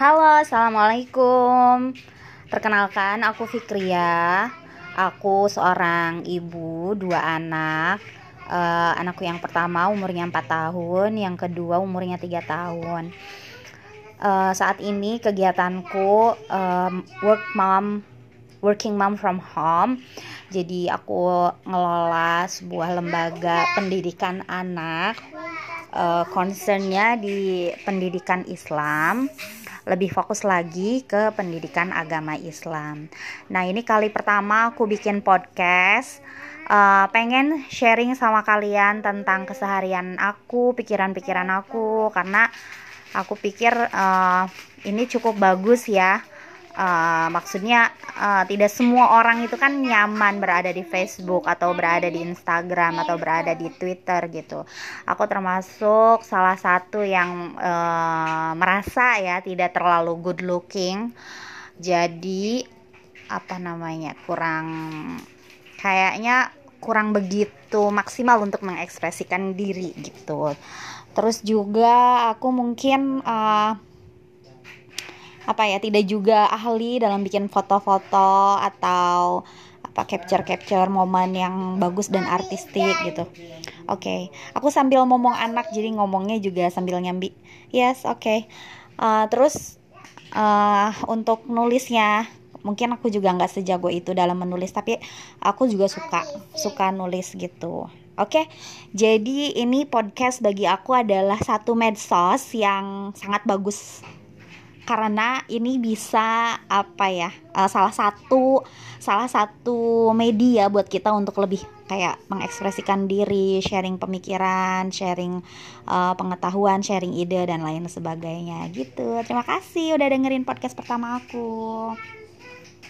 Halo, assalamualaikum. Perkenalkan, aku Fikria. Aku seorang ibu, dua anak. Uh, anakku yang pertama umurnya 4 tahun, yang kedua umurnya tiga tahun. Uh, saat ini kegiatanku um, work mom, working mom from home. Jadi aku ngelola sebuah lembaga pendidikan anak. Uh, concernnya di pendidikan Islam lebih fokus lagi ke pendidikan agama Islam. Nah, ini kali pertama aku bikin podcast. Uh, pengen sharing sama kalian tentang keseharian aku, pikiran-pikiran aku, karena aku pikir uh, ini cukup bagus ya uh, maksudnya uh, tidak semua orang itu kan nyaman berada di Facebook atau berada di Instagram atau berada di Twitter gitu. Aku termasuk salah satu yang uh, merasa ya tidak terlalu good looking. Jadi apa namanya kurang kayaknya kurang begitu maksimal untuk mengekspresikan diri gitu. Terus juga aku mungkin uh, apa ya tidak juga ahli dalam bikin foto-foto atau apa capture capture momen yang bagus dan artistik gitu. Oke, okay. aku sambil ngomong anak jadi ngomongnya juga sambil nyambi. Yes, oke. Okay. Uh, terus uh, untuk nulisnya mungkin aku juga nggak sejago itu dalam menulis tapi aku juga suka suka nulis gitu. Oke, okay? jadi ini podcast bagi aku adalah satu medsos yang sangat bagus karena ini bisa apa ya uh, salah satu salah satu media buat kita untuk lebih kayak mengekspresikan diri, sharing pemikiran, sharing uh, pengetahuan, sharing ide dan lain sebagainya gitu. Terima kasih udah dengerin podcast pertama aku.